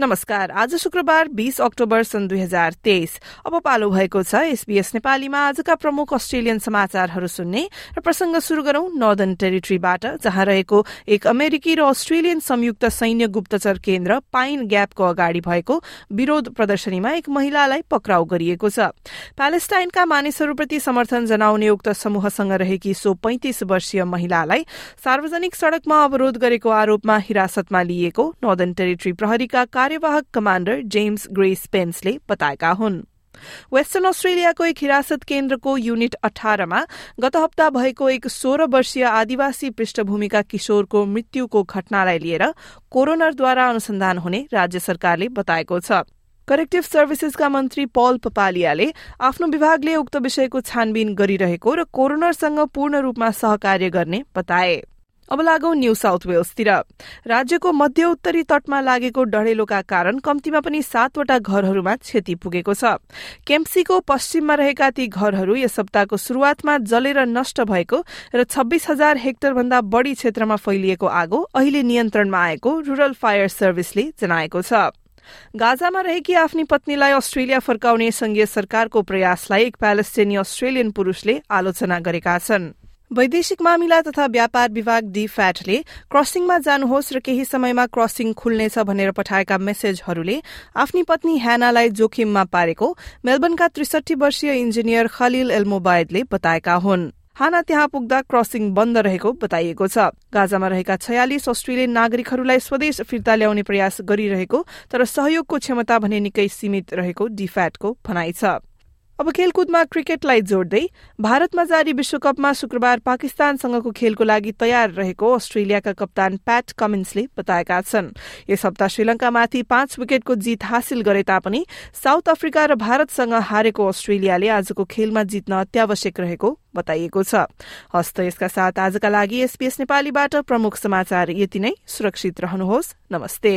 नमस्कार। आज शुक्रबार बीस अक्टोबर सन् दुई हजार तेइस। अब पालो भएको छ एसबीएस नेपालीमा आजका प्रमुख अस्ट्रेलियन समाचारहरू सुन्ने र प्रसंग शुरू गरौं नर्दन टेरिटरीबाट जहाँ रहेको एक अमेरिकी र अस्ट्रेलियन संयुक्त सैन्य गुप्तचर केन्द्र पाइन ग्यापको अगाडि भएको विरोध प्रदर्शनीमा एक महिलालाई पक्राउ गरिएको छ। प्यालेस्टाइनका मानिसहरूप्रति समर्थन जनाउने उक्त समूहसँग रहेकी सो पैंतिस वर्षीय महिलालाई सार्वजनिक सड़कमा अवरोध गरेको आरोपमा हिरासतमा लिइएको नर्दन टेरिटरी प्रहरीका कार्यवाहक कमाण्डर जेम्स ग्रेस पेन्सले बताएका हुन्। वेस्टर्न अस्ट्रेलियाको एक हिरासत केन्द्रको युनिट अठारमा गत हप्ता भएको एक सोह्र वर्षीय आदिवासी पृष्ठभूमिका किशोरको मृत्युको घटनालाई लिएर कोरोनरद्वारा अनुसन्धान हुने राज्य सरकारले बताएको छ। करेक्टिभ सर्भिसेसका मन्त्री पल पपालियाले आफ्नो विभागले उक्त विषयको छानबिन गरिरहेको र कोरोनरसँग पूर्ण रूपमा सहकार्य गर्ने बताए। अब लागौं न्यू साउथ वेल्सतिर राज्यको मध्य उत्तरी तटमा लागेको डढेलोका कारण कम्तीमा पनि सातवटा घरहरूमा क्षति पुगेको छ। केम्पसीको पश्चिममा रहेका ती घरहरू यस सप्ताहको शुरूआतमा जलेर नष्ट भएको र छब्बीस हजार हेक्टर भन्दा बढ़ी क्षेत्रमा फैलिएको आगो अहिले नियन्त्रणमा आएको रूरल फायर सर्भिसले जनाएको छ। गाजामा रहेकी आफ्नी पत्नीलाई अस्ट्रेलिया फर्काउने संघीय सरकारको प्रयासलाई एक प्यालेस्टेनी अस्ट्रेलियन पुरूषले आलोचना गरेका छन्। वैदेशिक मामिला तथा व्यापार विभाग डी फ्याटले क्रसिङमा जानुहोस् र केही समयमा क्रसिङ खुल्नेछ भनेर पठाएका मेसेजहरूले आफ्नी पत्नी ह्यानालाई जोखिममा पारेको मेलबर्नका त्रिसठी वर्षीय इन्जिनियर खलिल एल्मोबायदले बताएका हुन्। हाना त्यहाँ पुग्दा क्रसिङ बन्द रहेको बताइएको छ। गाजामा रहेका छयालिस अस्ट्रेलियन नागरिकहरूलाई स्वदेश फिर्ता ल्याउने प्रयास गरिरहेको तर सहयोगको क्षमता भने निकै सीमित रहेको डिफ्याटको भनाइ छ। अब खेलकुदमा क्रिकेटलाई जोड्दै भारतमा जारी विश्वकपमा शुक्रबार पाकिस्तानसँगको खेलको लागि तयार रहेको अस्ट्रेलियाका कप्तान प्याट कमिन्सले बताएका छन्। यस हप्ता श्रीलंकामाथि पाँच विकेटको जीत हासिल गरे तापनि साउथ अफ्रिका र भारतसँग हारेको अस्ट्रेलियाले आजको खेलमा जित्न अत्यावश्यक रहेको बताइएको छ। हस्त यसका साथ आजका लागि एसपीएस नेपालीबाट प्रमुख समाचार यति नै। सुरक्षित रहनुहोस्। नमस्ते।